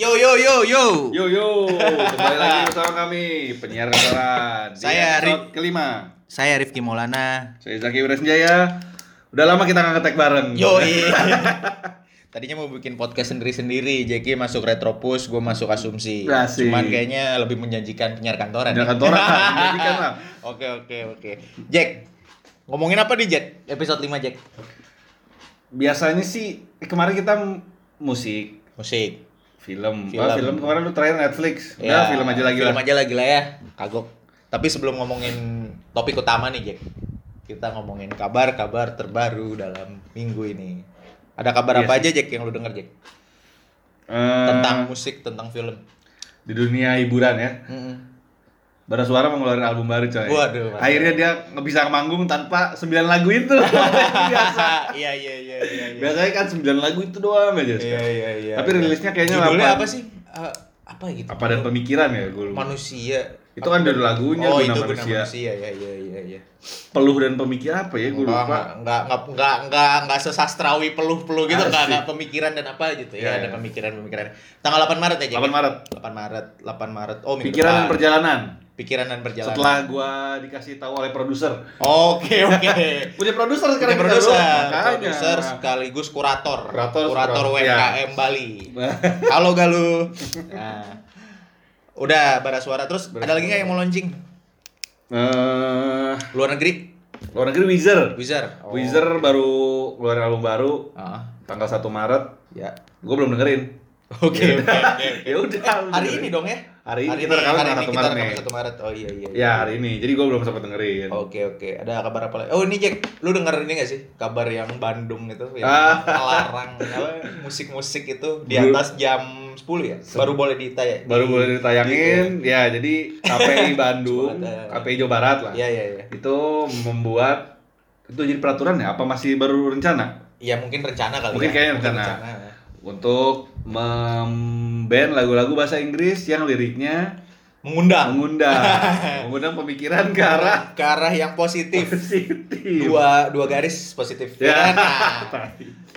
Yo yo yo yo. Yo yo, kembali lagi bersama kami penyiar restoran. Saya episode kelima. Saya Rifki Maulana. Saya Zaki Wirasjaya. Udah lama kita nggak ngetek bareng. Yo Tadinya mau bikin podcast sendiri-sendiri, Jeki masuk Retropus, gue masuk Asumsi. Asik. Cuman kayaknya lebih menjanjikan penyiar kantoran. Penyiar kantoran, menjanjikan lah. Oke oke oke. Jack, ngomongin apa nih Jack? Episode 5 Jack. Biasanya sih kemarin kita musik, Musik. Film. Film. Film. film kemarin lu terakhir Netflix. Ya, Udah film aja lagi Film lah. aja lagi lah ya. Kagok. Tapi sebelum ngomongin topik utama nih Jack, kita ngomongin kabar-kabar terbaru dalam minggu ini. Ada kabar Iya apa aja Jack yang lu denger Jack? Eh, Tentang musik, tentang film. di dunia hiburan ya. Mm-mm. Bara Suara mau ngeluarin album baru coy. Waduh, mantap. Akhirnya dia nggak bisa manggung tanpa 9 lagu itu. Biasa. Iya iya iya iya. iya. Biasanya kan 9 lagu itu doang aja. Iya iya iya. Tapi rilisnya kayaknya Judulnya delapan. apa sih? Eh, apa gitu? Apa dan pemikiran ya gue lupa. Manusia. Itu kan dari lagunya, Oh, Guna itu Manusia. manusia. Ya iya iya iya. Peluh dan pemikir apa ya gue lupa. enggak, enggak, enggak, enggak, enggak sesastrawi peluh-peluh gitu, enggak, Asik. enggak pemikiran dan apa gitu ya, Iya, ada iya. pemikiran-pemikiran. Tanggal 8 Maret ya, Jack? 8 Maret. 8 Maret, 8 Maret. Oh, minggu Pikiran dan perjalanan. Pikiran dan perjalanan. Setelah gua dikasih tahu oleh produser. Oke, oke. Punya produser sekarang kita, produser, produser sekaligus kurator, Kurator, kurator kurator, WKM Bali. Halo Galuh. Nah, udah bara suara terus. Bara ada lagi nggak yang mau launching? Eh, Luar negeri? luar negeri Weezer. Wizard. Oh. Weezer baru keluarin album baru Ah, tanggal 1 Maret. ya. Gue belum dengerin. Oke, oke. Ya udah. Hari ini dong ya? Hari ini kita rekaman hari tanggal ini 1 kita Maret nih. 1 Maret. Oh iya iya. iya. Ya hari ini. Jadi gue belum sempat dengerin. Oke oke, ada kabar apa lagi? Oh ini Jack, lu denger ini gak sih kabar yang Bandung itu yang Ah. melarang apa musik-musik itu di atas jam 10 ya? Baru boleh ditayang. Baru boleh ditayangin. Ya jadi KPI Bandung. KPI Jawa Barat lah. Iya iya iya. Itu membuat itu jadi peraturan ya? Apa masih baru rencana? Ya mungkin rencana kali Mungkin ya. kayaknya rencana. Untuk memban lagu-lagu bahasa Inggris yang liriknya Mengundang mengundang mengundang pemikiran ke arah ke arah yang positif. positif. Dua dua garis positif. Ya. Ya.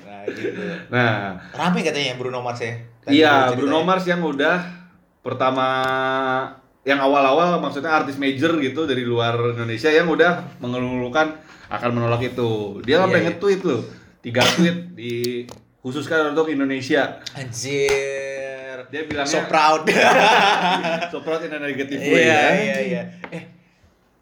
Nah, nah gitu. Nah, Rame katanya Bruno Mars ya. Iya Bruno. Mars yang udah pertama yang awal-awal maksudnya artis major gitu dari luar Indonesia yang udah mengeluhkan akan menolak itu. Dia sampai Iya, iya. nge-tweet loh. Tiga tweet di khususkan untuk Indonesia. Anjir. Dia bilangnya So proud. so proud in a negative way Iya ya. iya iya. Eh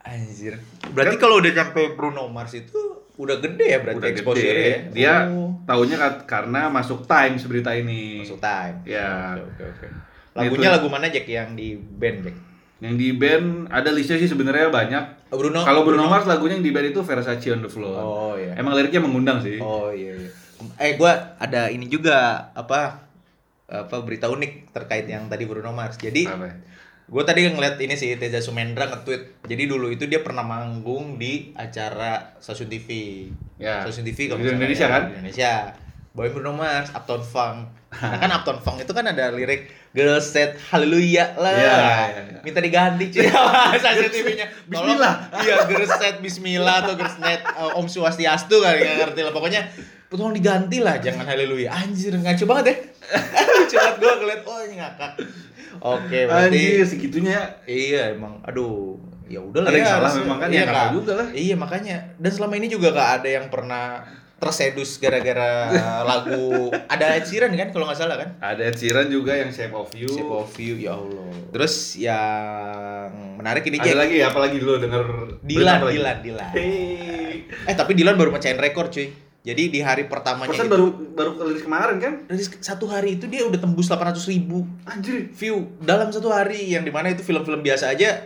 anjir. Berarti kalau udah nyampe Bruno Mars itu udah gede ya berarti Udah exposure gede. ya. Dia Oh. tahunya karena masuk Times berita ini. masuk time. Ya. Oke oke oke. Lagunya Itu. lagu mana Jack yang di band Jack? Yang di band ada listnya sih sebenarnya banyak. Oh, Bruno. Kalau Bruno Mars lagunya yang di band itu Versace on the Floor. Oh iya. Emang liriknya mengundang sih. Oh iya iya. Eh gua ada ini juga apa apa berita unik terkait yang tadi Bruno Mars. Jadi ya? gue tadi ngeliat ini sih Teza Sumendra nge-tweet. Jadi dulu itu dia pernah manggung di acara stasiun TV. Ya. Stasiun TV kalau Di Indonesia ya, kan? Di Indonesia. Bawain Bruno Mars, Uptown Funk. Nah kan Uptown Funk itu kan ada lirik Girl said hallelujah lah. Iya, iya, iya. Minta diganti cuy stasiun TV-nya. Bismillah. Iya, Girl said bismillah atau Girl said uh, Om Swastiastu kali nggak ngerti lah. Pokoknya tolong diganti lah jangan haleluya. Anjir ngaco banget ya. Lucu banget gue ngeliat oh ini ngakak. Oke, berarti Anjir segitunya ya. Iya emang, aduh, ya udah lah Ada yang ya, salah memang kan, iya, ya juga lah. Iya makanya, dan selama ini juga gak ada yang pernah tersedus gara-gara lagu ada Ed Sheeran kan kalau nggak salah kan? Ada Ed Sheeran juga yang Shape of You. Shape of You, ya Allah. Terus yang menarik ini Ada Jack, lagi apa lagi dulu denger Dilan? Dilan, Dilan. Hey. Eh tapi Dilan baru mecahin rekor cuy. Jadi di hari pertamanya Persen itu, baru baru rilis kemarin kan? dari satu hari itu dia udah tembus 800 ribu Anjir. view dalam satu hari yang di mana itu film-film biasa aja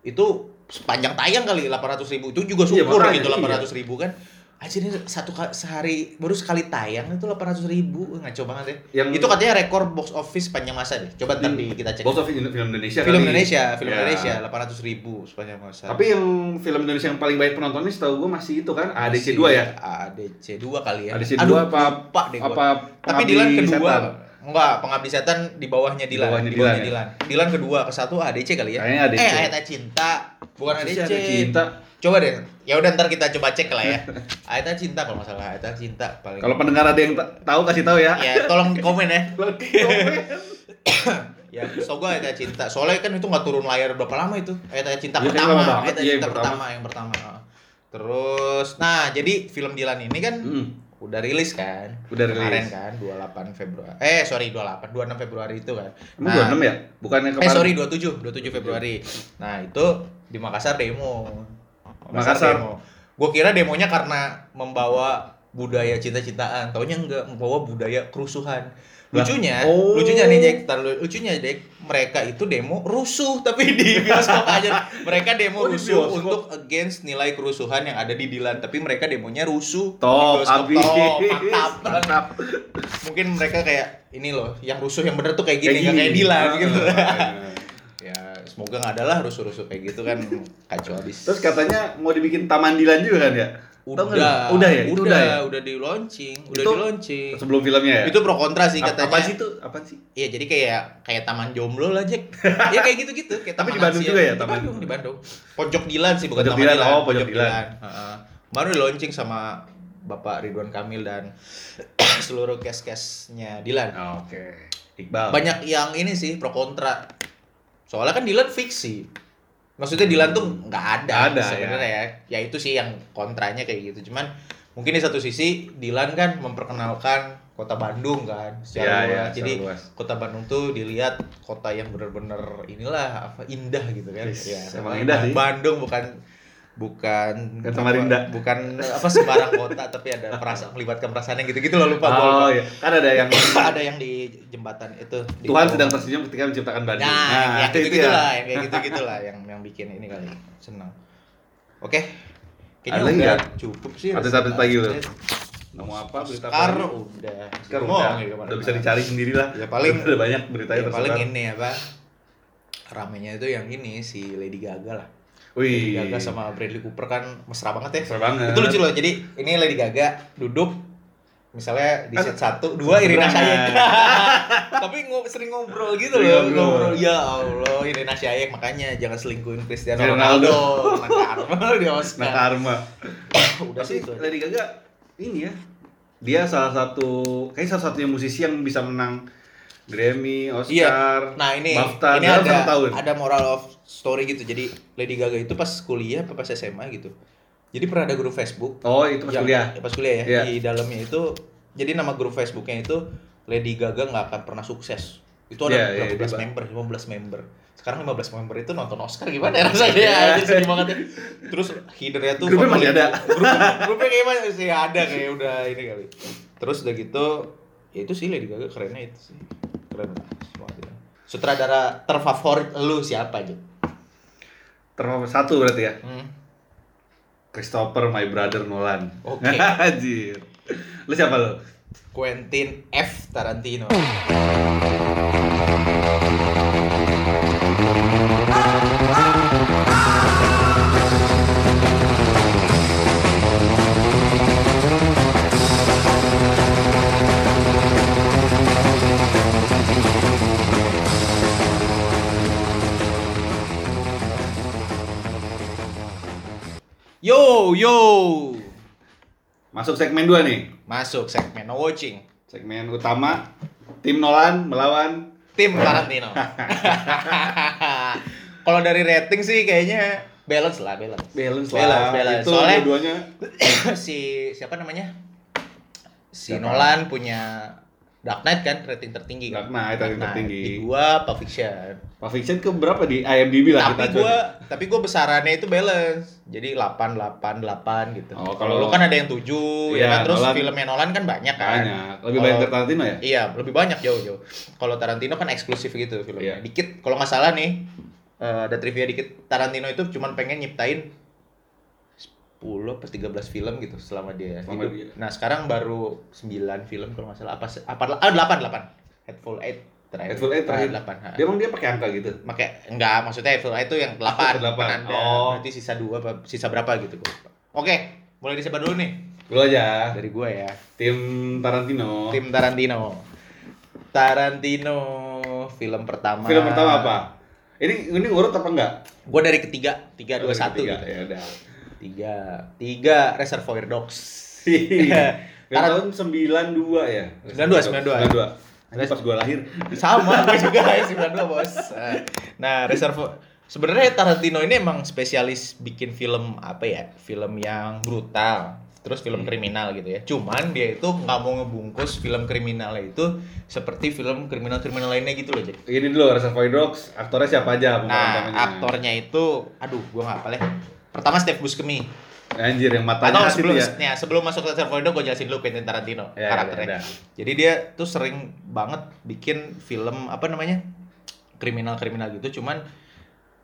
itu sepanjang tayang kali 800 ribu itu juga Iya, syukur gitu iya. 800 ribu kan aja ini satu sehari baru sekali tayang itu 800 ribu ngaco banget ya Yang- itu katanya rekor box office sepanjang masa deh coba ntar di, kita cek Box office film Indonesia film kali. Indonesia film Ya. Indonesia 800 ribu sepanjang masa Tapi yang film Indonesia yang paling banyak penontonnya setahu gue masih itu kan ADC 2 Masih ya? ADC 2 kali ya ADC 2 Aduh, apa lupa deh gua. apa tapi Dilan kedua Setan? Enggak, pengabdi setan di bawahnya Dilan. bawahnya Di bawahnya Dilan, ya? Dilan. Dilan kedua, ke satu ADC kali ya? Kayaknya ADC. Eh, Ayat Cinta. Bukan ADC. ada cinta. Coba deh. Ya udah ntar kita coba cek lah ya. Ayat Cinta kalau nggak salah. Ayat Cinta paling. Kalau pendengar ada yang ta- tahu kasih tahu ya. ya tolong di komen ya. ya so gue Ayat Cinta soalnya kan itu nggak turun layar berapa lama itu Ayat Cinta Iya, kayaknya pertama Ayat Iya, yang Cinta pertama. pertama yang pertama terus nah jadi film Dilan ini kan Hmm. udah rilis kan Udah kemarin rilis. kan 28 Februari eh sorry 28 26 Februari itu kan Emang 26 ya? Bukannya eh kemarin? sorry 27 27 Februari nah itu di Makassar demo Makassar. demo gue kira demonya karena membawa budaya cinta-cintaan taunya enggak membawa budaya kerusuhan lucunya oh. lucunya nih Jack tar dulu. lucunya Jack mereka itu demo rusuh tapi di bioskop aja mereka demo Oh, di rusuh bioskop. untuk against nilai kerusuhan yang ada di Dilan tapi mereka demonya rusuh di Top, bioskop. abis. Top, mantap Mantap. mungkin mereka kayak ini loh yang rusuh yang bener tuh kayak gini Kayak kayak. Dilan Ah, gitu makanya. ya semoga nggak ada lah rusuh-rusuh kayak gitu kan kacau habis Terus katanya mau dibikin Taman Dilan juga kan ya? Udah? Udah ya? Udah udah ya? udah di launching udah Itu di launching Sebelum filmnya ya? itu pro kontra sih katanya Apa sih itu? Apa sih? Iya jadi kayak kayak taman jomblo lah Jack. ya kayak gitu-gitu kayak Tapi di Bandung Asia. juga ya, Di taman? Bandung, di Bandung. Pojok Dilan sih bukan Pojok taman Dilan, Dilan. oh, Pojok Dilan. Baru di launching sama Bapak Ridwan Kamil dan seluruh cast-castnya Dilan. Oke. Iqbal. Banyak yang ini sih pro kontra. Soalnya kan Dilan fiksi. Maksudnya Dilan tuh nggak ada, ada, sebenarnya ya. Ya itu sih yang kontranya kayak gitu. Cuman mungkin di satu sisi Dilan kan memperkenalkan kota Bandung kan secara Iya, luas. iya, Jadi luas. kota Bandung tuh dilihat kota yang bener-bener inilah apa indah gitu kan. Yes, Ya, emang indah sih. Bandung bukan bukan Bukan Samarinda. apa- bukan apa sembarang kota tapi ada perasaan melibatkan perasaan yang gitu-gitu loh lupa Oh iya. Kan ada yang ada yang di jembatan itu di Tuhan sedang tersenyum ketika menciptakan Bandung. Nah, yang itu gitu gitu ya. yang kayak gitu gitu lah, yang yang bikin ini kali senang. Oke, kayaknya Ada lagi udah cukup sih. Update-update lagi lu. Update. Mau apa berita Sekar apa? udah. Sekarang Ngomong udah, ya udah bisa dicari sendiri lah. Ya, paling- udah banyak beritanya Ya, paling ini apa? Ramenya itu yang ini si Lady Gaga lah. Wih. Lady Gaga sama Bradley Cooper kan mesra banget ya. Mesra banget. Itu lucu loh. Jadi ini Lady Gaga duduk misalnya di set satu, dua Irina. Shayk. Tapi ngo sering ngobrol gitu loh, ngobrol. ngobrol. Ya Allah, Irina Shayk makanya jangan selingkuhin Cristiano Ronaldo. Ronaldo. Nah, karma di Oscar. Udah sih itu. Lady Gaga ini ya. Dia salah satu kayak salah satunya musisi yang bisa menang Grammy, Oscar, Iya. Nah ini BAFTA ini ada tahun. ada moral of story gitu. Jadi Lady Gaga itu pas kuliah apa pas SMA gitu. Jadi pernah ada grup Facebook. Oh, itu pas yang- kuliah. ya, pas kuliah ya. Iya. Di dalamnya itu jadi nama grup Facebooknya itu Lady Gaga nggak akan pernah sukses. Itu ada Iya, iya, berapa belas dia- member, 15 member. Sekarang 15 member itu nonton Oscar gimana ya rasanya? Iya. Anjir sedih banget ya. Terus headernya tuh Grupnya masih ada. Grup, grupnya kayak masih ada kayak udah ini kali. Terus udah gitu ya itu sih Lady Gaga kerennya itu sih. Keren lah. Sutradara terfavorit lu siapa aja? Terfavorit satu berarti ya. Hmm. Christopher my brother Nolan. Oke. Anjir. Lu siapa lu? Quentin F Tarantino. Yo. Masuk segmen 2 nih. Masuk segmen no watching. Segmen utama tim Nolan melawan Tim Tarantino. Kalau dari rating sih kayaknya balance lah, balance. balance Balance, balance. Itu Soalnya- dua-duanya si siapa namanya? Si Siapa? Nolan punya Dark Knight kan rating tertinggi kan. Dark Knight, rating tertinggi. Di gua Pulp Fiction. Pulp Fiction ke berapa di IMDb lah Tapi kita gua tapi gua besarannya itu balance. Jadi 8 8 8 gitu. Oh, kalau lu kan ada yang 7 Iya, ya kan terus Nolan- filmnya Nolan kan banyak kan. banyak. Lebih Kalau- banyak dari Tarantino ya? Iya, lebih banyak jauh-jauh. Kalau Tarantino kan eksklusif gitu filmnya. Iya. Dikit, kalau nggak salah nih, eh, ada trivia dikit. Tarantino itu cuma pengen nyiptain 10 apa 13 film gitu selama dia Selama hidup. dia. Nah, sekarang baru 9 film kalau nggak salah. Apa apa ah 8 8. Headful 8 terakhir. Hateful Eight terakhir. 8. Dia emang dia pakai angka gitu. Pakai enggak, maksudnya Headful 8 itu yang 8. Delapan. penanda. Oh. Berarti sisa 2 apa sisa berapa gitu. Oke, mulai disebar dulu nih Dulu aja. dari gua ya. Tim Tarantino. Tim Tarantino. Tarantino film pertama. Film pertama apa? Ini ini urut apa enggak? Gue dari ketiga, tiga dua satu Tiga, gitu. Ya udah. Tiga, tiga Reservoir Dogs. Yang Taran- tahun 92 ya? 92, 92. Ini pas gua lahir. sama gue juga ya 92 bos. Nah Reservoir sebenarnya Tarantino ini emang spesialis bikin film apa ya? Film yang brutal terus film kriminal gitu ya. Cuman dia itu nggak mau ngebungkus film kriminalnya itu seperti film kriminal-kriminal lainnya gitu loh jadi Ini dulu Reservoir Dogs, aktornya siapa aja? Nah aktornya itu aduh gua nggak apa pertama Steve Buscemi Anjir yang matanya atau sebelum ya. ya, sebelum masuk ke Reservoir Dogs gue jelasin dulu Quentin Tarantino Ya, karakternya. ya, ya. Jadi dia tuh sering banget bikin film apa namanya kriminal-kriminal gitu, cuman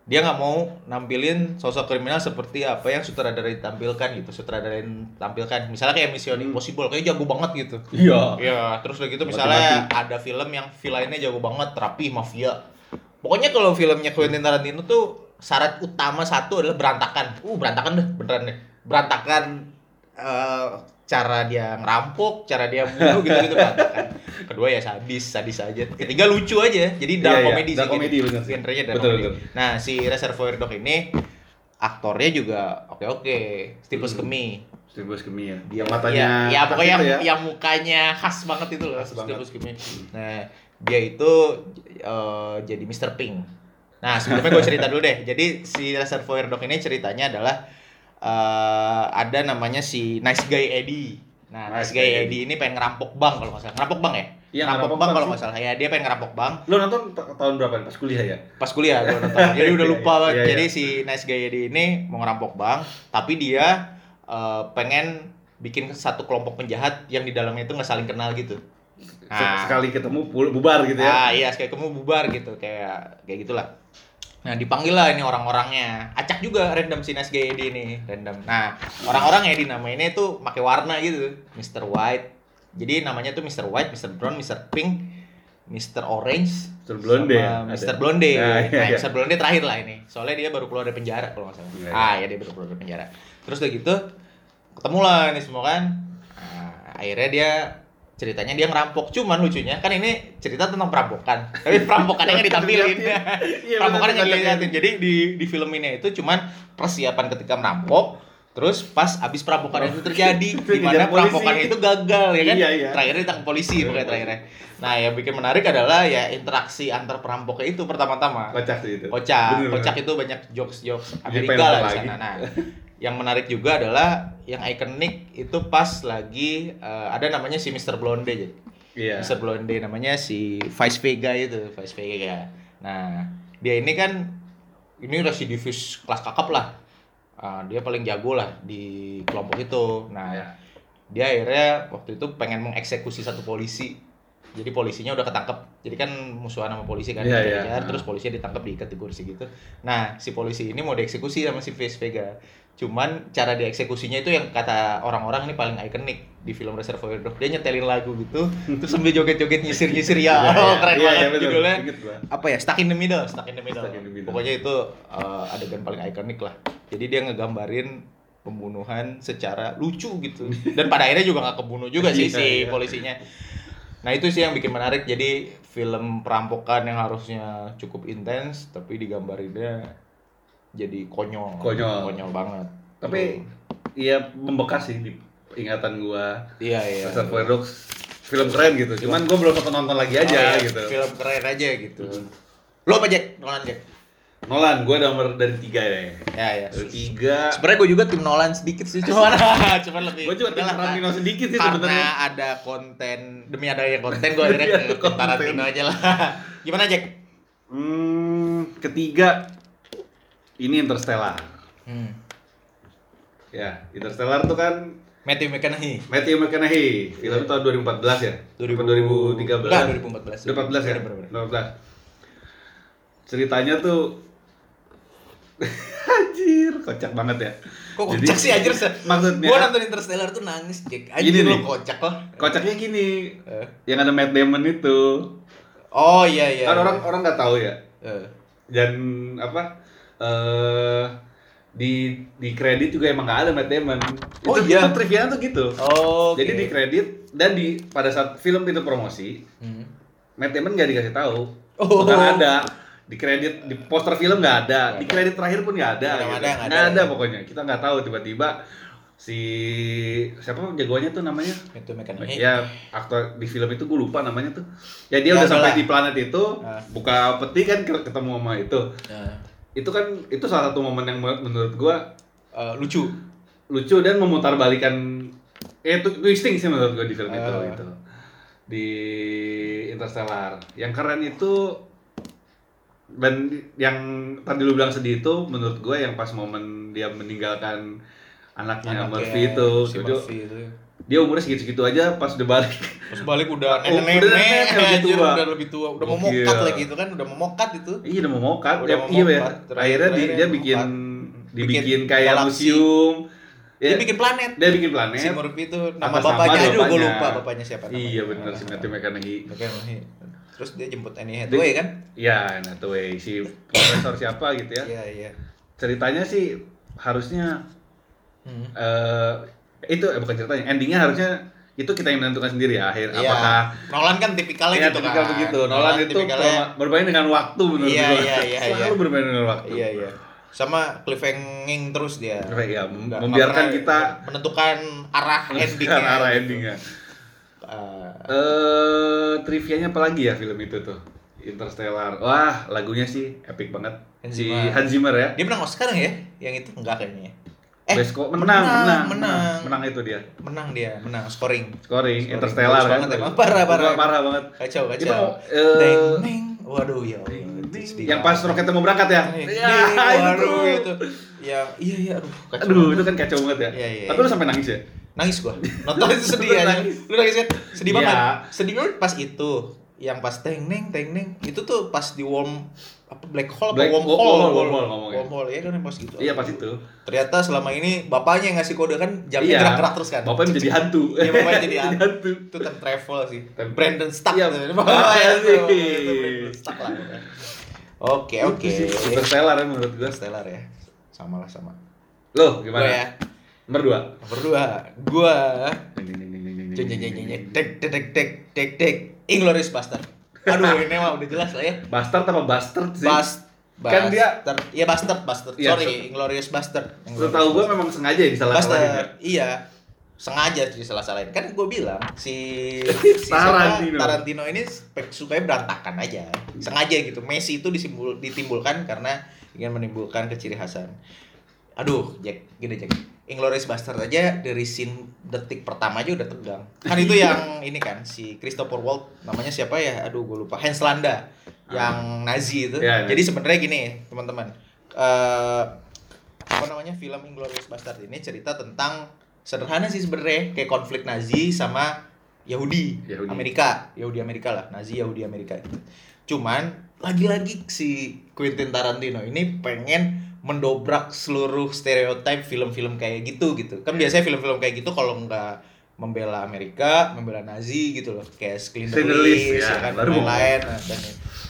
dia nggak mau nampilin sosok kriminal seperti apa yang sutradara ditampilkan gitu, sutradara yang tampilkan. Misalnya kayak Mission Hmm. Impossible, kayak jago banget gitu. Iya. Iya, terus udah gitu Mati-mati. misalnya ada film yang villainnya jago banget, rapi, mafia. Pokoknya kalau filmnya Quentin Tarantino tuh syarat utama satu adalah berantakan. Uh, berantakan deh, beneran deh. Berantakan eh, cara dia ngerampok, cara dia bunuh gitu-gitu berantakan. Kedua ya sadis, sadis aja. Ketiga lucu aja. Jadi dark Iya, iya, comedy dark sih. comedy, bener sih. Genrenya dark Betul, betul. Nah, si Reservoir Dogs ini aktornya juga oke-oke. Steve Hmm. Buscemi. Steve Buscemi ya. Dia Yang matanya ya, ya pokoknya yang, yang mukanya khas banget itu loh Khas Steve banget. Buscemi. Nah, dia itu eh, jadi Mr. Pink. Nah, sebelumnya gue cerita dulu deh. Jadi si Reservoir Dogs ini ceritanya adalah eh, ada namanya si Nice Guy Eddie. Nah, Nice, Nice Guy Eddie ini pengen ngerampok bank kalau nggak salah. Ngerampok bank ya? Iya, ngerampok ngerampok bank kalau nggak salah. Ya, dia pengen ngerampok bank Lo nonton ta- tahun berapa nih? Pas kuliah ya? pas kuliah gue nonton. Jadi udah lupa Iya, banget. iya, Jadi si Nice Guy Eddie ini mau ngerampok bank, tapi dia eh, pengen bikin satu kelompok penjahat yang di dalamnya itu nggak saling kenal gitu. Se- Sekali ketemu bubar gitu ya. Ah iya, kayak kamu bubar gitu, kayak kayak gitulah. Nah dipanggil lah ini orang-orangnya. Acak juga random si Eddie ini, random. Nah orang-orang yang dinamainnya tuh pakai warna gitu, Mr. White. Jadi namanya tuh Mr. White, Mr. Brown, Mr. Pink, Mr. Orange, Mr. Blonde sama ada. Mr. Blonde. Nah, Nah, iya, iya. Mr. Blonde terakhir lah ini. Soalnya dia baru keluar dari penjara kalau nggak salah. Iya, iya. Ah, ya dia baru keluar dari penjara. Terus udah gitu ketemu lah ini semua kan. Nah, akhirnya dia ceritanya dia ngerampok. Cuman lucunya kan ini cerita tentang perampokan. Tapi perampokannya nggak ditampilin. Iya, perampokannya nggak dilihatin. Jadi di di film ini itu cuman persiapan ketika merampok. Terus pas abis perampokan itu terjadi, di mana Dikejar polisi. perampokannya itu gagal ya kan? Iya, iya. Terakhirnya ditangkap polisi Iya, pokoknya iya. terakhirnya. Nah, yang bikin menarik adalah ya interaksi antar perampoknya itu pertama-tama. Kocak sih itu. Kocak, Bener, kocak itu banyak jokes-jokes Jadi Amerika lah di sana. Nah, yang menarik juga adalah yang ikonik itu pas lagi eh, ada namanya si Mr. Blonde jadi. Iya. Mr. Blonde namanya si Vice Vega itu, Vice Vega. Nah, dia ini kan ini residivis kelas kakap lah. Ah, dia paling jago lah di kelompok itu. Nah, Iya. dia akhirnya waktu itu pengen mengeksekusi satu polisi. Jadi polisinya udah ketangkep. Jadi kan musuhan sama polisi kan dikejar, iya. terus polisinya ditangkap diikat di kursi gitu. Nah, si polisi ini mau dieksekusi sama si Vice Vega. Cuman cara dieksekusinya itu yang kata orang-orang ini paling ikonik di film Reservoir Dogs. Dia nyetelin lagu gitu, terus sambil joget-joget nyisir-nyisir ya. Iya, Oh, iya. keren Iya, banget iya, betul. judulnya apa ya stuck in the middle stuck in the middle, in the middle. pokoknya itu uh, adegan paling ikonik lah jadi dia ngegambarin pembunuhan secara lucu gitu dan pada akhirnya juga nggak kebunuh juga sih Iya, si iya. polisinya nah itu sih yang bikin menarik jadi film perampokan yang harusnya cukup intens tapi digambarinnya jadi konyol Konyol. konyol banget Tapi iya membekas sih di ingatan gua. iya iya Reservoir Dogs film keren gitu. Cuman gua belum sempat nonton lagi aja Oh, iya, gitu. film keren aja gitu Hmm. lo apa Jack Nolan Jack Nolan, gua nomor dari tiga ya. ya ya Dari tiga. Sebenarnya gue juga tim Nolan sedikit sih, cuman cuman lebih. Gua juga tim Tarantino sedikit sih Karena sebenarnya. ada konten demi ada yang konten gue akhirnya Iya, ke. Tarantino aja lah. Gimana Jack? Hmm, ketiga ini Interstellar. Hmm. Ya, Interstellar tuh kan Matthew McConaughey. Matthew McConaughey. Film tahun 2014 ya? 2000 Apa 2013. Enggak, 2014. 2014 ya? Bener, bener, bener. 2014. Ceritanya tuh Anjir, kocak banget ya. Kok Jadi- kocak sih anjir? Maksudnya- Gue nonton Interstellar tuh nangis Jack. Anjir lo kocak loh. Kocaknya gini, Eh. yang ada Matt Damon itu. Oh iya iya. Kan orang orang nggak tahu ya. Eh. Dan apa? Eh di di kredit juga emang nggak ada Matt Damon. Oh, itu, iya? itu trivia tuh gitu. Oh. Jadi di kredit dan di pada saat film itu promosi, Hmm. Matt Damon nggak dikasih tahu. Oh. Bukan ada di kredit di poster film nggak ada, di kredit terakhir pun nggak ada. Nggak gitu. ada, Nggak ada. ada pokoknya. Kita nggak tahu tiba-tiba si siapa jagoannya tuh namanya Itu mekanik. ya aktor di film itu gue lupa namanya tuh ya dia Ya, udah sampai di planet itu Ah. buka peti kan ke- ketemu sama itu Nah, itu kan itu salah satu momen yang menurut- gue eh, lucu. lucu dan memutarbalikan eh itu twisting sih menurut gue di film itu Ah. itu di Interstellar yang keren itu dan yang tadi lu bilang sedih itu menurut gue yang pas momen dia meninggalkan anaknya, Murphy itu si Murphy itu. Dia umurnya segitu-segitu aja pas udah balik Terus balik udah nenek-nenek, udah nenek, lebih anjir, tua. udah lebih tua, udah mau mokat lagi itu kan, udah mau mokat itu. iya udah mau mokat Udah Ya, mau iya ya mokat. Akhirnya dia mau bikin dibikin Bikin kayak museum Dia Ya, bikin planet. dia bikin planet Si Murphy itu nama bapaknya, aduh gue lupa bapaknya siapa namanya. iya benar si Matthew McConaughey McConaughey. Terus dia jemput Annie Hathaway kan? ya Hathaway si profesor siapa gitu ya Iya, iya. ceritanya sih harusnya Hmm. eh itu eh, bukan ceritanya endingnya harusnya itu kita yang menentukan sendiri ya akhir Iya. apakah Nolan kan tipikalnya ya gitu tipikal kan. begitu Nolan itu tipikalnya, bermain dengan waktu menurut Iya, gua. iya, iya, selalu iya. bermain dengan waktu Iya, iya. Sama cliffhanging terus dia. ya Nggak- membiarkan kita menentukan arah endingnya. menentukan arah endingnya Eh, eh trivianya apa lagi ya film itu tuh Interstellar wah lagunya sih epic banget Hans si. Hans Zimmer ya dia menang Oscar ya? Yang itu enggak kayaknya. Eh, Best score- menang, menang, menang, menang itu dia menang dia, menang scoring. scoring, Scoring. Interstellar kan banget emang. Parah, parah. parah banget Kacau, Itu, kacau. eh, Deng, deng. Waduh, ya yang pas roketnya mau berangkat ya ya itu waduh, itu. Ya, iya, iya, aduh. kacau aduh itu kan kacau banget ya Iya, iya, tapi iya. lu sampai nangis ya Nangis gua. Nonton itu sedih nangis. Lu nangis kan? Sedih Iya. banget. Sedih banget pas itu. Yang pas teng neng teng neng itu tuh pas di worm apa black hole Black- apa wormhole wormhole, wormhole ngomongnya. wormhole ya kan yang pas gitu. Iya pas itu. Ternyata selama ini bapaknya yang ngasih kode kan jamnya Iya. gerak-gerak terus kan. Bapaknya menjadi hantu. Iya, bapaknya jadi hantu. itu time travel sih. Time- Brandon Stark Iya, tuh. makanya Itu, sih. Brandon Stark lah oke oke. Interstellar ya menurut gua. Stellar ya. Sama lah sama. Lo gimana? Gua ya. Nomor dua. Nomor dua. Gua. Ding, ding, ding, ding, jeng jeng jeng jeng ding. dek dek dek dek dek dek Inglourious Bastard aduh ini mah udah jelas lah ya Bastard apa bastard sih? Bast Kan dia-. Iya Bastard, Bastard. Iya, Sorry, Inglorious Bastard. Setahu gua memang sengaja ya disalah-salahin. Bastard. Iya. Sengaja sih salah salahin. Kan gue bilang si, si siapa, Tarantino. Tarantino ini sukanya berantakan aja. Sengaja gitu. Messi itu disimbul, ditimbulkan karena ingin menimbulkan keciri khasan. Aduh, Jack, gini Jack. Inglourious Bastard aja dari scene detik pertama aja udah tegang. Kan itu yang ini kan si Christopher Waltz namanya siapa ya? Aduh, gue lupa. Hans Landa yang Nazi itu. Ya, ya. Jadi sebenarnya gini, teman-teman. Eh apa namanya? Film Inglourious Bastard ini cerita tentang sederhana sih sebenarnya kayak konflik Nazi sama Yahudi, Yahudi. Amerika, Yahudi Amerika lah, Nazi Yahudi Amerika gitu. Cuman lagi-lagi si Quentin Tarantino ini pengen mendobrak seluruh stereotip film-film kayak gitu gitu. Kan biasanya film-film kayak gitu kalau nggak membela Amerika, membela Nazi gitu loh, kayak Schindler's List, ya, ya kan, lain-lain. Nah, dan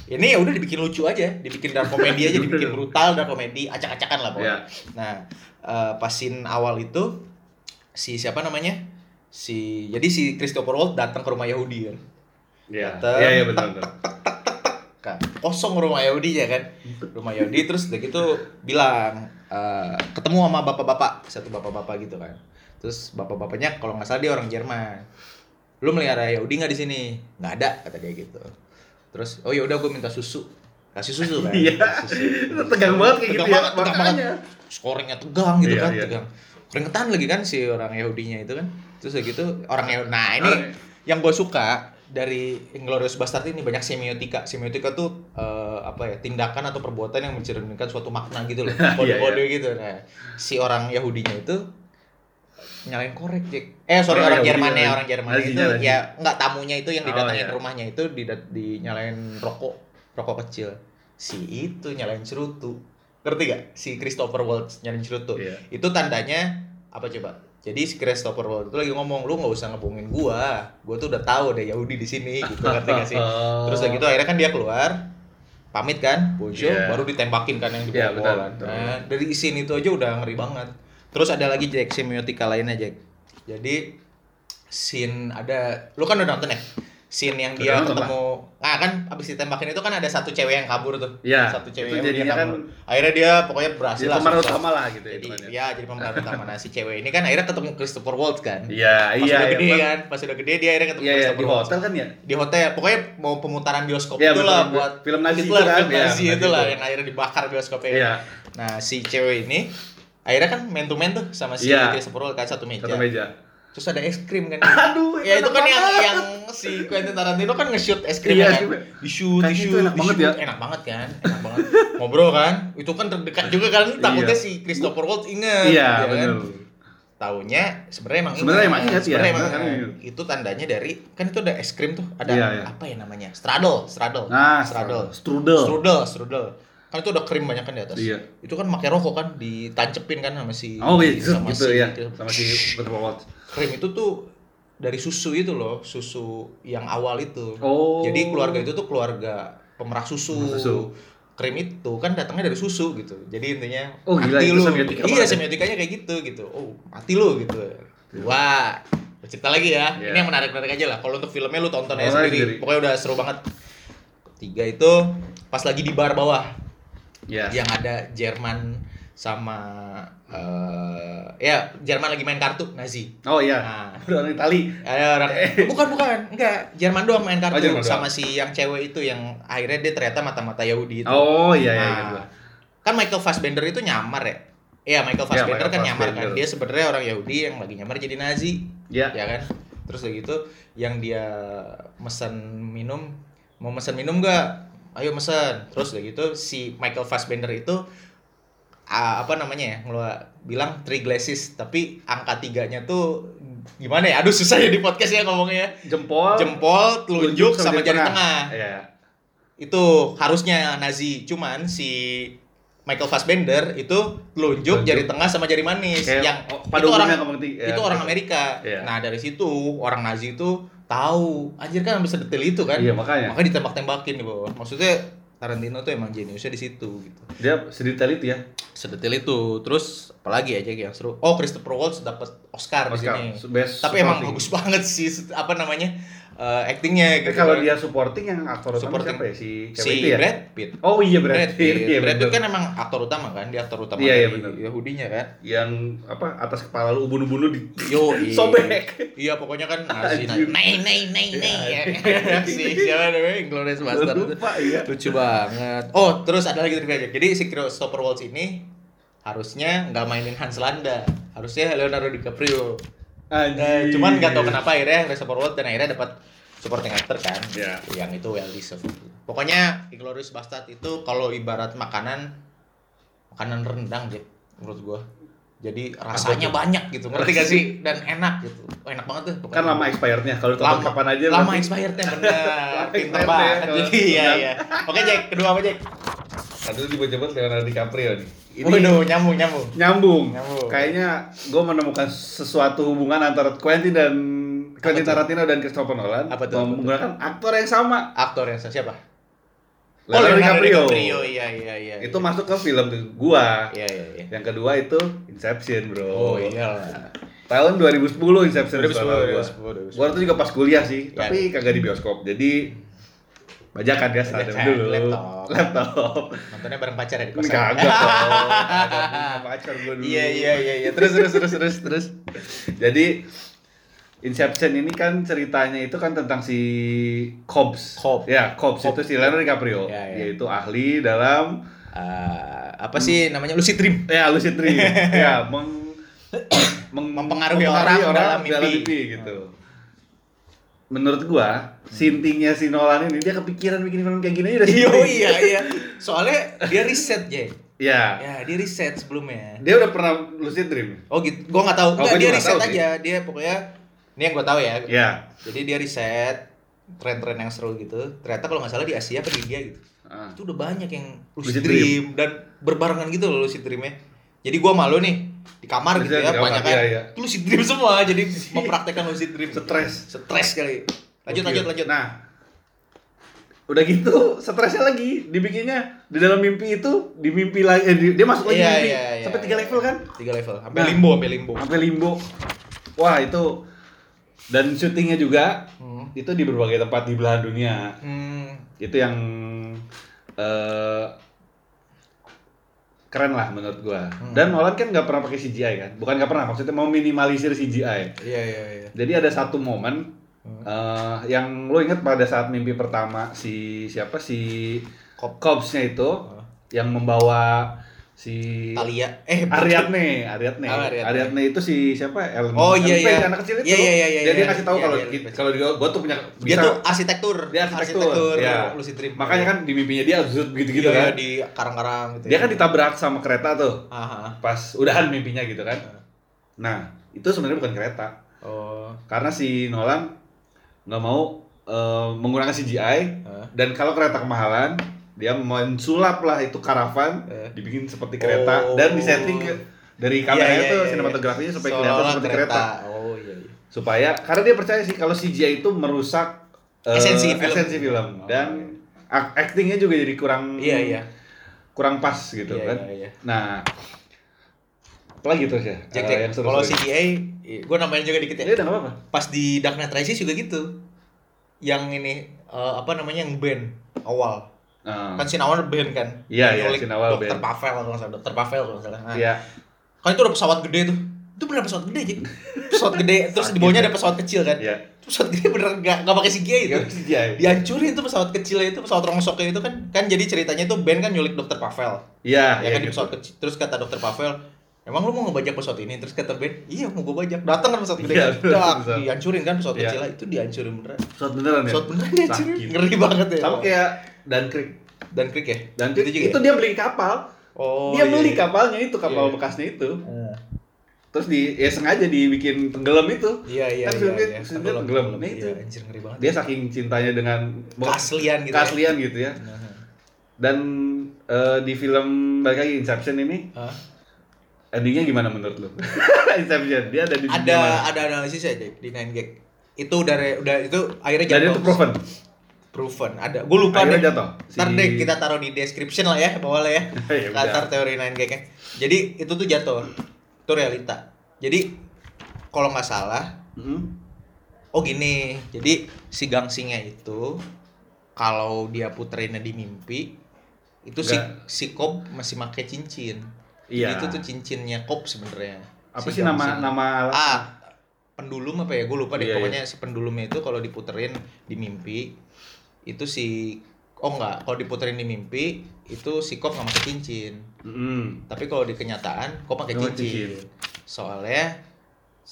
ini ya udah dibikin lucu aja, dibikin dark komedi aja, dibikin brutal dark komedi, acak-acakan lah pokoknya. Iya. Nah, eh, pas scene awal itu si siapa namanya? Si jadi si Christopher Waltz datang ke rumah Yahudi kan. Iya. Datang, Iya, iya benar benar. Kan, kosong rumah Yahudi ya kan. Rumah Yahudi terus udah gitu bilang eh, ketemu sama bapak-bapak, satu bapak-bapak gitu kan. Terus bapak-bapaknya kalau nggak salah dia orang Jerman. Lu melihara Yahudi nggak di sini? Nggak ada kata dia gitu. Terus oh ya udah gue minta susu. Kasih susu kan. Iya. Susu. Tegang banget kayak Tegang gitu ya. banget, tegang Makanya. banget. Scoringnya tegang gitu Iya, kan, iya. tegang. Keringetan lagi kan si orang Yahudinya itu kan. Terus gitu orang Yahudi. Nah ini Oh, iya. yang gue suka dari Inglourious Bastard ini banyak semiotika. Semiotika tuh eh, apa ya tindakan atau perbuatan yang mencerminkan suatu makna gitu loh. Kode-kode Iya, gitu. Nah si orang Yahudinya itu nyalain korek Jack. Eh sorry Orang orang, Jermannya Yahudi. orang Jermannya itu Nazi. ya nggak tamunya itu yang Oh, didatangin iya. rumahnya itu di dinyalain rokok rokok kecil. Si itu nyalain cerutu. Ngerti gak? Si Christopher Waltz nyalain cerutu. Iya. Itu tandanya apa coba? Jadi si Christopher Waltz itu lagi ngomong, lu nggak usah ngebohongin gua. Gua tuh udah tahu deh Yahudi di sini gitu ngerti gak sih? Terus udah gitu akhirnya kan dia keluar pamit kan, bonjour, Iya. baru ditembakin kan yang di Iya, bawah betul, kan. betul. Nah, dari scene itu aja udah ngeri banget. Terus ada lagi Jack semiotika lainnya Jack. Jadi scene ada lu kan udah nonton ya? Scene yang dia ketemu nah kan abis ditembakin itu kan ada satu cewek yang kabur tuh Iya, satu cewek itu yang jadinya kan kabur. akhirnya dia pokoknya berhasil Jadi lah pemeran utama lah gitu ya jadi ya jadi pemeran utama nah si cewek ini kan akhirnya ketemu Christopher Waltz kan Iya, pas iya. udah iya, gede kan pas udah gede dia akhirnya ketemu iya, Christopher di Waltz hotel kan ya? di hotel pokoknya mau pemutaran bioskop Iya, itu lah buat Film Nazi itu kan, film Nazi itu lah yang akhirnya dibakar bioskopnya Iya. nah si cewek ini akhirnya kan man to man tuh sama si. Christopher Waltz kan satu meja. Satu meja. Terus ada es krim kan Aduh, ya itu kan yang banget. yang si Quentin Tarantino kan nge-shoot es krim Iya, kan di shoot di shoot enak banget ya. enak banget kan enak banget ngobrol kan itu kan terdekat juga kan takutnya Iya. si Christopher Waltz inget Iya, ya benar. kan? taunya sebenarnya emang Sebenarnya emang ingat, ya. Sebenarnya emang Sebenarnya ingat. ingat. itu tandanya dari kan itu ada es krim tuh ada Iya, iya. apa ya namanya straddle straddle Nah, straddle strudel. strudel strudel kan itu ada krim banyak kan di atas Iya. itu kan pakai rokok kan ditancepin kan sama si Oh iya, gitu, sama gitu si- ya. Sama si Waltz. krim itu tuh dari susu itu loh, susu yang awal itu. Oh. Jadi keluarga itu tuh keluarga pemerah susu. Pemerah susu. Krim itu kan datangnya dari susu gitu. Jadi intinya Oh, gila, mati lu. Iya, ya. semiotikanya kayak gitu gitu. Oh, mati lu gitu. Wah, cerita lagi ya. Iya. Ini yang menarik-menarik aja lah. Kalau untuk filmnya lu tonton Tonton aja sendiri. sendiri. Pokoknya udah seru banget. Tiga itu pas lagi di bar bawah Iya. yang ada Jerman sama eh ya Jerman lagi main kartu Nazi. Oh iya. Nah, orang Itali. ada orang bukan bukan enggak Jerman doang main kartu Oh, Jerman sama doang. si yang cewek itu yang akhirnya dia ternyata mata-mata Yahudi itu. Oh iya iya Nah, gitu. kan Michael Fassbender itu nyamar ya. Iya Michael Fassbender Michael kan nyamar kan. Dia sebenarnya orang Yahudi yang lagi nyamar jadi Nazi. Iya. Ya kan? Terus udah gitu yang dia mesen minum mau mesen minum gak? Ayo mesen. Terus udah gitu si Michael Fassbender itu ah, apa namanya ya ngeluar bilang three glasses tapi angka tiganya tuh gimana ya aduh susah ya di podcast ya ngomongnya ya. Jempol. jempol telunjuk sama jari tengah Iya. itu harusnya Nazi cuman si Michael Fassbender itu telunjuk jari tengah sama jari manis Kayak yang oh, itu orang tiga- itu ya, orang. Amerika Iya. nah dari situ orang Nazi itu tahu. Anjir kan bisa detail itu kan. Iya, makanya. makanya ditembak-tembakin di bawah. Maksudnya Tarantino tuh emang jeniusnya di situ gitu. Dia sedetail itu ya. sedetail itu. Terus apalagi aja yang seru. Oh Christopher Waltz dapat Oscar, Oscar, di sini. best tapi emang bagus banget sih apa namanya eh, actingnya gitu kalau kan. dia supporting yang aktor utama Supporting. siapa ya? Si si itu ya? Brad Pitt Oh iya Brad Brad Pitt. Pitt, Iya, Brad Pitt kan emang aktor utama kan dia aktor utama Iya, iya, dari bener. Yahudinya kan yang apa atas kepala lu ubun-ubun lu di Yo, iya. sobek. Iya pokoknya kan Nazi Anjir. Nazi Nay nay nay nay Si siapa namanya Inglourious Bastard itu Lupa iya. Lucu banget Oh terus ada lagi trivia Jadi si Christopher Waltz ini Harusnya nggak mainin Hans Landa Harusnya Leonardo DiCaprio Anjir. Cuman nggak tahu kenapa akhirnya Christopher Waltz Dan akhirnya dapat supporting actor kan Iya. Yang itu well deserved Pokoknya Inglourious Bastard itu Kalau ibarat makanan Makanan rendang Jack Menurut gua. Jadi rasanya tuh? banyak gitu ngerti gak sih. dan enak gitu. Oh, enak banget tuh pokoknya. Kan lama expirednya kalau lama tonton kapan aja lama expirednya Lama pinter banget. jadi iya iya. Oke Jack kedua apa Jack Satu disebut-sebut Leonardo DiCaprio nih. Ini waduh nyambung nyambung nyambung. Nyambung. Kayaknya gue menemukan sesuatu hubungan antara Quentin dan Quentin? Tarantino dan Christopher Nolan Apa tuh, apa tuh? menggunakan aktor yang sama. aktor yang siapa Leonardo DiCaprio. iya iya iya Itu masuk ke film gua. iya iya iya Yang kedua itu Inception, Bro. oh iyalah Tahun 2010 Inception 2010, setahu gua. 2010, 2010. Gua itu juga pas kuliah sih, Ya. tapi kagak di bioskop. Jadi bajakan ya saat Bajakan, dulu. laptop. Laptop. nontonnya bareng pacar ya di kosan kagak pacar gua dulu. iya iya iya iya terus terus terus terus terus Jadi Inception ini kan ceritanya itu kan tentang si Cobbs. Cobb. Ya, Cobbs Cobb. itu si Leonardo DiCaprio, Ya, ya. yaitu ahli dalam Eh, apa sih namanya lucid dream ya lucid dream. ya, meng, meng- Mempengaruhi orang dalam mimpi. gitu. Menurut gua, sintingnya si Nolan ini dia kepikiran bikin film kayak gini aja udah iya iya iya soalnya dia riset Ya. ya dia riset sebelumnya Dia udah pernah lucid dream. Oh gitu, gua nggak tahu. Oh, dia riset tahu aja. Dia pokoknya ini yang gua tahu ya. Ya. Jadi dia riset tren-tren yang seru gitu. Ternyata kalau nggak salah di Asia apa di India gitu. Ah. Itu udah banyak yang Lucid lucid dream, dan berbarengan gitu loh lucid dreamnya. Jadi gua malu nih di kamar gitu Lucid ya, banyak kan. iya, iya. Itu lucid dream semua. Jadi mempraktekkan lucid dream. Stres. Stres kali. Lanjut Gokil. lanjut lanjut. Nah, udah gitu stresnya lagi dibikinnya di dalam mimpi itu di mimpi lagi eh, di- dia masuk lagi Iya, mimpi iya, iya, sampai tiga iya. level kan Tiga level. Sampai Nah. limbo, sampai limbo. sampai limbo wah itu dan syutingnya juga Hmm. itu di berbagai tempat di belahan dunia. Hmm. Itu yang eh keren lah menurut gua. Hmm. Dan Nolan kan nggak pernah pakai CGI kan? Bukan nggak pernah, maksudnya mau minimalisir CGI. Iya iya iya. Jadi ada satu momen eh, yang lo inget pada saat mimpi pertama si siapa si Kop. Cobbs-nya itu Hah? yang membawa si Talia. Eh, Ariadne, Ariadne. Oh, Ariadne. Ariadne itu si siapa? Ellen. Oh, iya, iya. anak kecil itu. Iya, iya, iya, iya, dia iya. ngasih tahu Iya, kalau iya, kita- iya. kalau dia gua tuh punya Dia bisa tuh arsitektur. dia arsitektur. ya. lucid dream. Makanya kan di mimpinya dia absurd gitu-gitu Iya, kan. iya, di karang-karang gitu. Dia ya. kan ditabrak sama kereta tuh Aha. pas udahan mimpinya gitu kan. Nah, itu sebenarnya bukan kereta. Oh. Karena si Nolan nggak mau eh, menggunakan CGI Hah? dan kalau kereta kemahalan dia mensulap lah itu karavan Eh. dibikin seperti kereta Oh. dan disetting ke dari kameranya Iya, iya, tuh iya, sinematografinya iya. supaya kelihatan Seolah-olah seperti kereta. Oh iya iya. supaya karena dia percaya sih kalau CGI itu merusak eh, Esensi film. esensi film. Oh, dan ak- actingnya juga jadi kurang Iya iya. kurang pas gitu Iya, kan iya, iya. nah apalagi terus ya Jack, Eh, Jack. seru kalau CGI, gue nambahin juga dikit ya ya. nggak apa-apa Pas di Dark Knight Rises juga gitu. Yang ini eh, apa namanya yang band awal. Nah, Kan scene awal band kan. Iya, iya, scene awal Dokter band. Pavel kalau nggak salah. Dokter Pavel kalau nggak salah. Nah, ya Kan itu ada pesawat gede tuh. Itu bener pesawat gede aja. Pesawat gede terus di bawahnya ada pesawat kecil kan. ya Itu Pesawat gede bener nggak nggak pakai CGI itu. CGI Dihancurin tuh pesawat kecilnya itu pesawat rongsoknya itu kan kan jadi ceritanya tuh band kan nyulik Dokter Pavel. Iya, ya iya kan di gitu. pesawat kecil terus kata dokter Pavel emang lu mau ngebajak pesawat ini terus kata Ben iya mau gue bajak datang kan pesawat gede Iya, kan Dak, dihancurin kan pesawat Iya. kecil itu dihancurin beneran Pesawat beneran ya? pesawat beneran dihancurin Sakit. ngeri banget ya Sama kayak Dunkirk. dan Creek ya Dunkirk Itu itu, juga ya? dia beli kapal. oh dia iya, beli iya. kapalnya itu, kapal Iya. bekasnya itu. Eh, Terus di ya sengaja dibikin tenggelam itu. iya iya Kan iya, filmnya- iya. filmnya Tenggelam, tenggelam. Nah, itu. Iya, anjir ngeri banget Dia saking cintanya dengan keaslian gitu ya. keaslian gitu ya. Nah, Dan eh, di film balik lagi Inception ini Hah? Endingnya gimana menurut lu? Inception dia ada di ada mana? ada analisis ya Jack, di Nine Gag itu udah re- udah itu akhirnya jatuh itu proven. proven ada gue lupa Akhirnya deh jatuh. Si- ntar deh kita taruh di description lah ya bawah lah ya Ya. Qatar teori 9 gag jadi itu tuh jatuh itu realita jadi kalau nggak salah Mm. oh gini jadi si gangsingnya itu kalau dia puterinnya di mimpi itu si Nggak. si kop masih pakai cincin Iya. Jadi itu tuh cincinnya kop sebenarnya Apa Si sih nama nama ah pendulum apa ya gue lupa deh Iya, pokoknya si pendulumnya itu kalau diputerin di mimpi itu si oh enggak kalau diputerin di mimpi itu si kop nggak pakai cincin Mm. tapi kalau di kenyataan kop pakai cincin. cincin. soalnya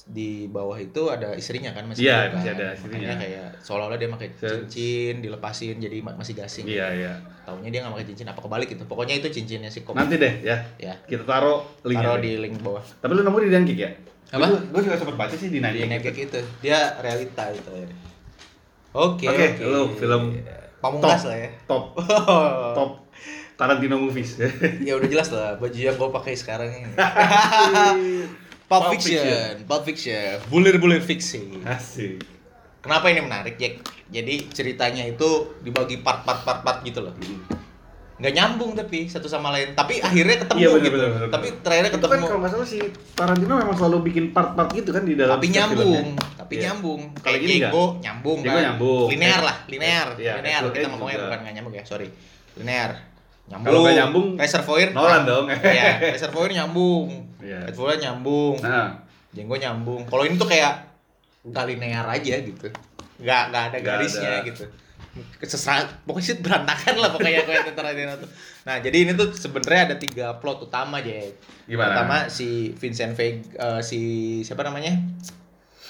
di bawah itu ada istrinya kan masih hidup kan. masih ada istrinya. Makanya kayak seolah-olah dia pakai cincin dilepasin jadi ma- masih gasing Iya, iya. taunya dia nggak pakai cincin apa kebalik gitu pokoknya itu cincinnya si kop Nanti deh ya. ya Kita taruh linknya. taruh di link bawah Tapi lu nemu di Dunkirk ya? Apa? Gue, juga sempat baca sih di di Dunkirk. Netflix itu dia realita itu ya. Oke, Oke, oke. lu film pamungkas top. lah ya. Top, top Tarantino movies. ya udah jelas lah baju yang gue pakai sekarang ini. Pulp Pulp Fiction, Pulp Fiction, bulir-bulir fiksi. Asik. Kenapa ini menarik, Jack? Jadi ceritanya itu dibagi part-part-part-part gitu loh. Nggak nyambung tapi satu sama lain. Tapi akhirnya ketemu Iya, bener, gitu. bener, bener. Tapi terakhirnya Itu kan ketemu. kalau nggak salah si Tarantino memang selalu bikin part-part gitu kan di dalam tapi nyambung, filmnya. tapi Iya. nyambung. Kalau nggak? Diego nyambung Diego kan. nyambung. Linear lah, linear. iya, linear kita ngomongnya bukan nggak nyambung ya, sorry. Linear. Nyambung. Kalau nggak nyambung, Reservoir. Nolan dong. Iya, Reservoir nyambung. Hateful Eight nyambung. Nah, Jenggo nyambung. Kalau ini tuh kayak nggak linear aja gitu. Nggak nggak ada garisnya ada. gitu. Sesera, pokoknya sih berantakan lah pokoknya kayak Tarantino tuh. Nah, jadi ini tuh sebenarnya ada tiga plot utama aja. Gimana? Pertama si Vincent Vega, eh, si siapa namanya?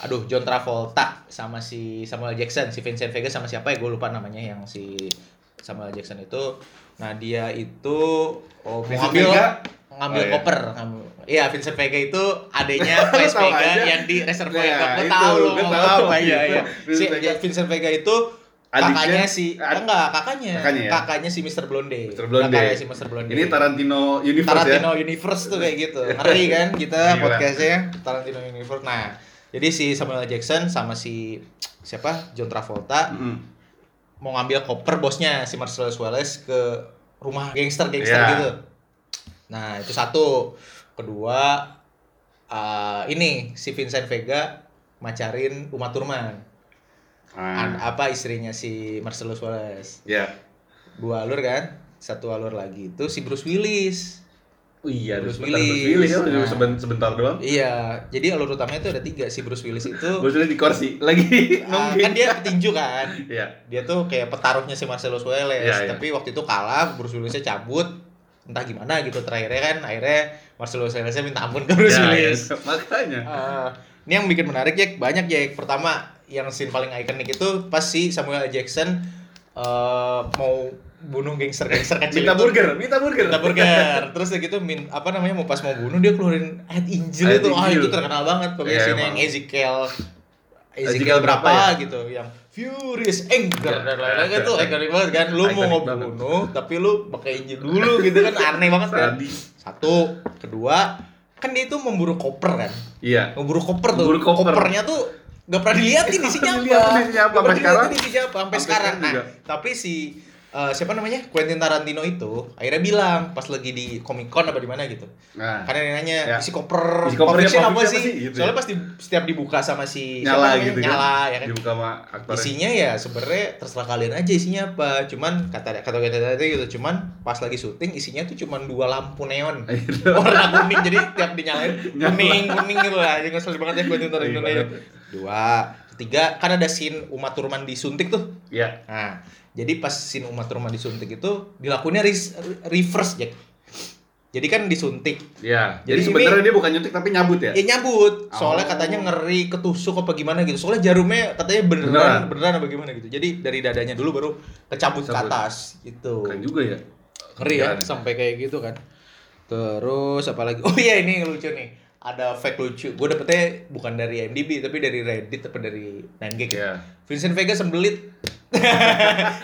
Aduh, John Travolta sama si Samuel Jackson, si Vincent Vega sama siapa ya gue lupa namanya yang si Samuel Jackson itu. Nah, dia itu oh, ngambil ngambil Oh, iya. koper, ngambil. Iya, Vincent Vega itu adanya Vice tahu Vega yang di Reservoir Ya, Dogs. Gue tahu loh gua ngomong tahu. apa iya iya. Si Vega. Vincent Vega itu Adiknya- kakaknya si ad- enggak, kakaknya. Kakaknya ya? Kakaknya si Mr. Blonde. Mr. Blonde. Kakaknya si Mr. Blonde. ini Tarantino Universe Tarantino ya. Universe tuh kayak gitu. Ngeri kan kita Gila. podcastnya Tarantino Universe. Nah, jadi si Samuel Jackson sama si siapa John Travolta Mm-mm. Mau ngambil koper bosnya si Marcellus Wallace ke rumah gangster-gangster Iya. gitu. Nah, itu satu. Kedua eh, ini si Vincent Vega macarin Uma Thurman. An- Ah, apa istrinya si Marcellus Wallace. ya. Dua alur kan? Satu alur lagi itu si Bruce Willis. Oh iya, Bruce sebentar, Willis. Bruce Willis ya, Nah. seben- sebentar doang. Iya, jadi alur utamanya itu ada tiga si Bruce Willis itu. Bruce Willis di kursi lagi nungging. kan dia petinju kan. Iya. Dia tuh kayak petaruhnya si Marcellus Wallace, Iya, iya. tapi waktu itu kalah, Bruce Willisnya cabut. Entah gimana gitu terakhirnya kan akhirnya Marcellus Wallace minta ampun ke Bruce Ya, Willis. ya, makanya. Eh, ini yang bikin menarik Jack banyak Jack pertama yang scene paling ikonik itu pas si Samuel L. Jackson eh, mau bunuh gangster-gangster kecil Minta burger, minta burger. minta burger terus udah gitu min apa namanya mau pas mau bunuh dia keluarin head Head itu ah itu terkenal banget pokoknya scene emang. yang Ezekiel Ezekiel berapa ya? gitu yang furious anger dan lain-lain kan tuh ikonik banget kan lu mau ngebunuh tapi lu pakai injury dulu gitu kan aneh banget kan satu kedua kan dia itu memburu koper kan Iya. ngeburu koper tuh. Koper. Kopernya tuh nggak pernah diliatin isinya apa. Nggak pernah sampai sekarang? diliatin isinya apa sampai sekarang. Nah, tapi si eh, siapa namanya Quentin Tarantino itu akhirnya bilang pas lagi di Comic Con apa di mana gitu. Nah, Karena dia nanya Ya. isi koper, Isi kopernya apa Fiction sih? apa sih? Gitu Soalnya ya. pasti setiap dibuka sama si siapa nyala namanya? gitu kan. nyala ya kan. Dibuka sama aktornya. Isinya ya sebenarnya terserah kalian aja isinya apa. Cuman kata kata kata tadi gitu. Cuman pas lagi syuting isinya tuh cuman dua lampu neon. Iya. warna kuning jadi tiap dinyalain Nyala. kuning kuning gitu lah yang ngeselin banget ya Quentin Tarantino Iya dua ketiga kan ada scene Uma Thurman disuntik tuh Iya. nah jadi pas scene Uma Thurman disuntik itu dilakuinnya res- reverse Jack. Jadi kan disuntik. Iya. Jadi Jadi sebenarnya dia bukan nyuntik tapi nyabut ya. ya nyabut. Soalnya Oh. katanya ngeri ketusuk apa gimana gitu. Soalnya jarumnya katanya beneran Beneran. beneran, apa gimana gitu. Jadi dari dadanya dulu baru kecabut ke atas gitu. Keren juga ya. ngeri ya sampai kayak gitu kan. Terus apa lagi oh iya ini lucu nih. Ada fact lucu. Gue dapetnya bukan dari IMDb tapi dari Reddit apa dari 9gag ya? Iya. Vincent Vega sembelit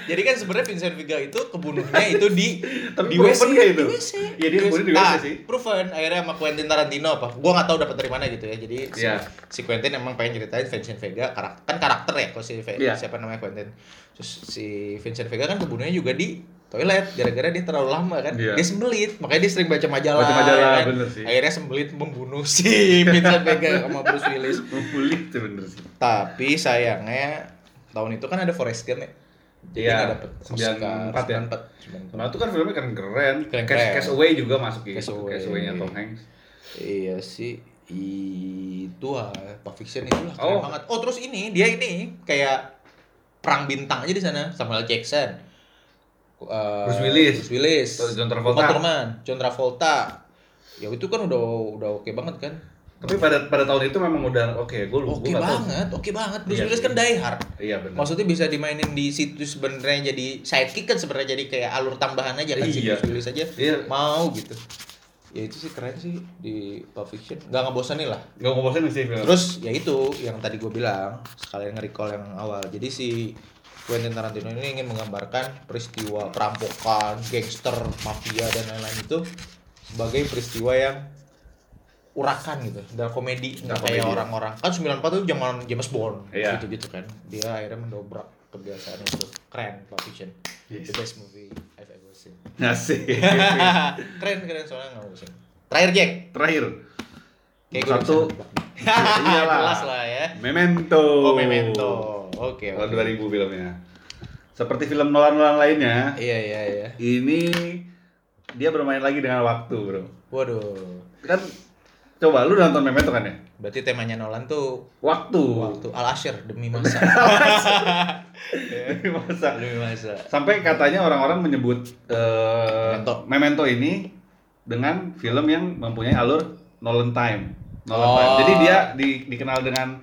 jadi kan sebenarnya Vincent Vega itu kebunuhnya itu di Tapi di nggak itu? di WC Iya, dia kebunuh di WC Nah, sih. proven akhirnya sama Quentin Tarantino apa gue nggak tahu dapat dari mana gitu ya jadi si, Iya. si Quentin emang pengen ceritain Vincent Vega karakter kan karakter ya kalau si Ve- Iya. siapa namanya Quentin terus si Vincent Vega kan kebunuhnya juga di toilet gara-gara dia terlalu lama kan Iya. dia sembelit makanya dia sering baca majalah, Baca majalah, ya kan? bener sih. akhirnya sembelit membunuh si Vincent Vega sama Bruce Willis Membulik tuh bener sih. tapi sayangnya tahun itu kan ada Forrest Gump ya jadi nggak dapet 94 ya? 94 Nah, itu kan filmnya kan keren. Keren, Cash, keren. Cash Away juga masuk gitu. Cash Away. Cash Away-nya Tom Hanks. Iya sih itu ah Pulp Fiction itu lah keren Oh. banget. Oh terus ini dia ini kayak perang bintang aja di sana Samuel Jackson, Uh, Bruce Willis. Bruce Willis, John Travolta. John Travolta. Ya itu kan udah udah oke banget kan. Tapi pada pada tahun itu memang udah oke, gue lu Oke tahu. banget, oke banget. Bruce Iya Willis kan die hard. Iya benar. Maksudnya bisa dimainin di situ sebenarnya jadi sidekick kan sebenarnya jadi kayak alur tambahan aja kan si Iya. Bruce Willis aja Iya. mau gitu. Ya itu sih keren sih di Pulp Fiction. Gak ngebosanin lah. Gak ngebosenin sih film. Terus ya itu yang tadi gue bilang sekalian nge-recall yang awal. Jadi si Quentin Tarantino ini ingin menggambarkan peristiwa perampokan, gangster, mafia dan lain-lain itu sebagai peristiwa yang urakan gitu, dan komedi nggak kayak orang-orang kan 94 tuh zaman James Bond Iya. gitu-gitu kan dia akhirnya mendobrak kebiasaan itu keren Pulp Fiction Yes. the best movie I've ever seen Asik. keren keren soalnya nggak bosan terakhir Jack Terakhir. Kayak Satu. Iyalah. jelas lah ya Memento. oh Memento oke Tahun oke 2000 filmnya. Seperti film Nolan-Nolan lainnya, iya iya iya ini dia bermain lagi dengan waktu, Bro. waduh Kan coba lu nonton Memento kan ya? berarti temanya Nolan tuh Waktu. waktu Al Asher demi masa Masa. demi masa Sampai katanya orang-orang menyebut eh, Memento. Memento ini dengan film yang mempunyai alur Nolan time. Nolan Oh. time. Jadi dia di- dikenal dengan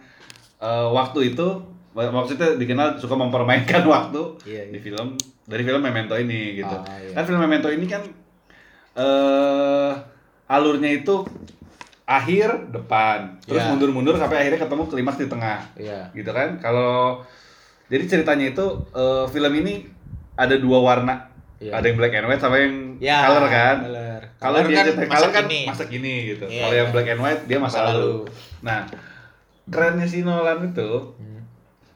eh, waktu itu maksudnya dikenal suka mempermainkan waktu Iya, iya. di film dari film Memento ini gitu. Ah, iya. Kan film Memento ini kan eh alurnya itu akhir depan, terus Iya. mundur-mundur sampai akhirnya ketemu klimaks di tengah iya gitu kan kalau jadi ceritanya itu eh, film ini ada dua warna Iya. ada yang black and white sama yang Ya, color kan color. kalau Color dia kan masa color kan masa kini gitu Iya, kalau iya. yang black and white dia masa lalu. nah kerennya si Nolan itu Hmm.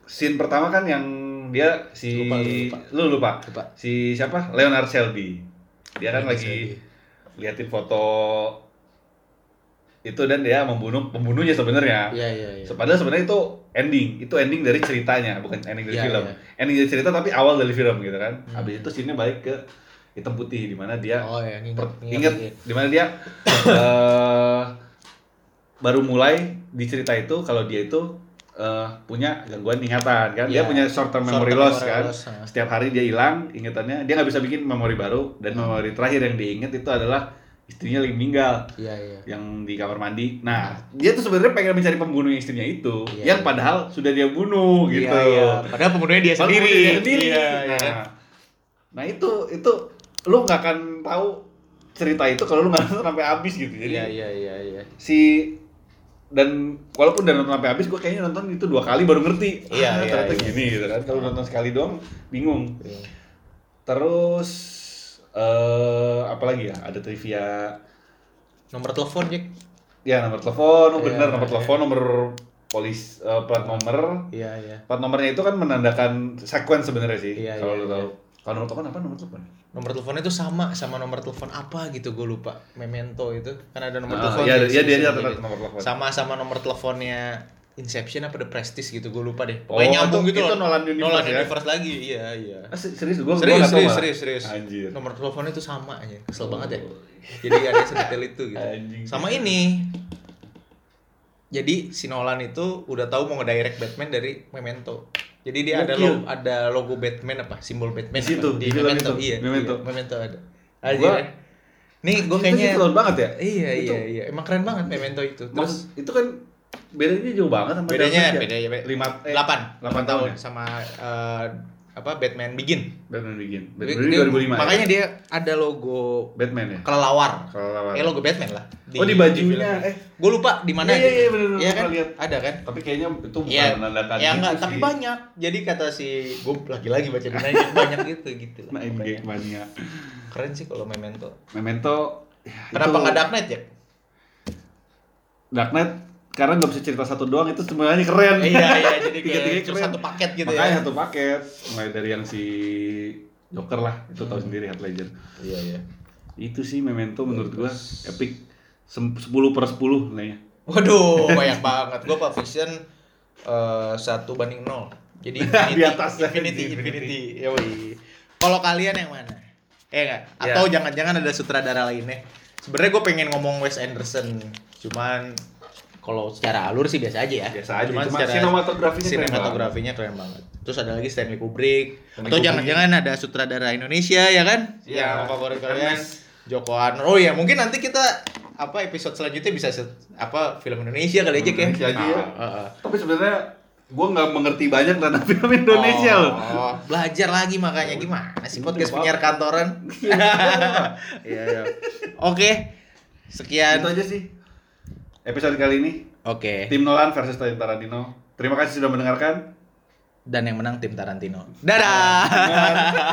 scene pertama kan yang dia si Lupa, lupa. lu lupa Lupa. si siapa Leonard Shelby dia kan Leonard lagi Shelby. liatin foto itu dan dia membunuh pembunuhnya sebenarnya. Iya, iya, iya. Padahal sebenarnya itu ending, itu ending dari ceritanya, bukan ending dari Iya, film. iya. Ending dari cerita tapi awal dari film gitu kan. Hmm. Habis itu scene balik ke hitam putih di mana dia Oh ya, ingat, per- ingat ingat. di mana dia eh, baru mulai di cerita itu kalau dia itu eh, punya gangguan ingatan kan. Dia Iya. punya short term memory Short term loss memory kan. loss. Setiap hari dia hilang ingatannya, dia nggak bisa bikin memori baru dan memori terakhir yang diingat itu adalah istrinya lagi meninggal Iya, iya. yang di kamar mandi. Nah, dia tuh sebenarnya pengen mencari pembunuh istrinya itu, Iya, yang iya. padahal sudah dia bunuh gitu. Iya, iya. Padahal pembunuhnya dia Padahal sendiri. dia sendiri. Iya, iya. nah, nah itu itu lu nggak akan tahu cerita itu kalau lu nggak nonton sampai habis gitu. Jadi Iya, iya, iya, iya. si dan walaupun udah nonton sampai habis, gue kayaknya nonton itu dua kali baru ngerti. Iya, ah, iya, ternyata iya. gini gitu kan. Kalau nonton sekali doang bingung. Iya. Terus eh apa lagi ya? Ada trivia Nomor telepon, Jack. Ya nomor telepon, oh, Iya, bener nomor iya. telepon, nomor polis, eh, plat nomor. Iya, iya. Plat nomornya itu kan menandakan sequence sebenarnya sih. Iya, kalau iya, lu iya. tahu. Kalau nomor telepon apa nomor telepon? Nomor teleponnya itu sama sama nomor telepon apa gitu, gue lupa. Memento itu kan ada nomor Ah, telepon. iya, iya, dia sini, catat jadi nomor telepon. Sama sama nomor teleponnya Inception apa The Prestige gitu, gue lupa deh. Oh, Pokoknya nyambung itu- gitu itu loh. Nolan Universe Nolan ya? Universe lagi, iya, iya. Ah, se- serius gua gua serius, tahu serius, serius, serius. Anjir. Nomor teleponnya itu sama aja, kesel Oh. banget ya. Jadi ada sedetail itu gitu. Anjing. Sama ini. Jadi si Nolan itu udah tahu mau ngedirect Batman dari Memento. Jadi dia ada Gokil. lo, ada logo Batman apa? Simbol Batman Di situ, apa? di Memento. itu, Iya, Memento. iya, Memento ada. Gua- Aja. Nih gue kayaknya keren banget ya. Iya, Itu- iya, iya. Emang keren banget Memento itu. Terus Maksud itu kan bedanya jauh banget sama bedanya Dark Knight ya? bedanya be- lima eh, delapan delapan tahun tahun ya? sama eh, apa Batman Begin. Batman Begin. Batman Begin dia- 2005. ya? Makanya dia ada logo Batman ya. kelelawar. Kalau lawan. Eh logo Batman lah. Oh, di bajunya, eh. gue lupa di mana Iya, iya, iya, bener, Iya gua kan? lihat. Ada kan? Tapi kayaknya itu bukan Iya, menandakan ya gitu enggak, sih. tapi banyak. Jadi kata si gue lagi-lagi baca di banyak gitu gitu. lah Main game mania. Keren sih kalau Memento. Memento ya, Kenapa nggak Dark Knight ya? Dark Knight karena nggak bisa cerita satu doang itu sebenarnya keren. iya iya jadi kayak keren. satu paket gitu Makanya ya. satu paket, mulai dari yang si Joker lah, itu tahu sendiri Heath Ledger. Iya iya. Itu sih Memento menurut gua epic Sem- 10 per 10 nilainya. Waduh, banyak banget. Gue Pulp Fiction eh, satu banding nol. Jadi Infinity, Di atas Infinity, di Infinity. Yoi. Kalau kalian yang mana? Eh enggak? Ya. Atau jangan-jangan ada sutradara lainnya? Sebenarnya gue pengen ngomong Wes Anderson, cuman kalau secara alur sih biasa aja ya. Biasa aja, cuma sinematografinya keren sinematografinya keren banget. Terus ada lagi Stanley Kubrick. Stanley Atau jangan-jangan ada sutradara Indonesia ya kan? Iya. Yang favorit kalian. Joko Anwar. Oh iya, mungkin nanti kita apa episode selanjutnya bisa se- apa film Indonesia kali aja aja ya. Heeh. Tapi sebenarnya gua nggak mengerti banyak tentang film Indonesia oh, loh. Oh, belajar lagi makanya gimana sih podcast penyiar kantoran? Iya, iya. Oke. Sekian. Itu aja sih episode kali ini. Oke. Tim Nolan versus Tim Tarantino. Terima kasih sudah mendengarkan. Dan yang menang tim Tarantino. Dadah.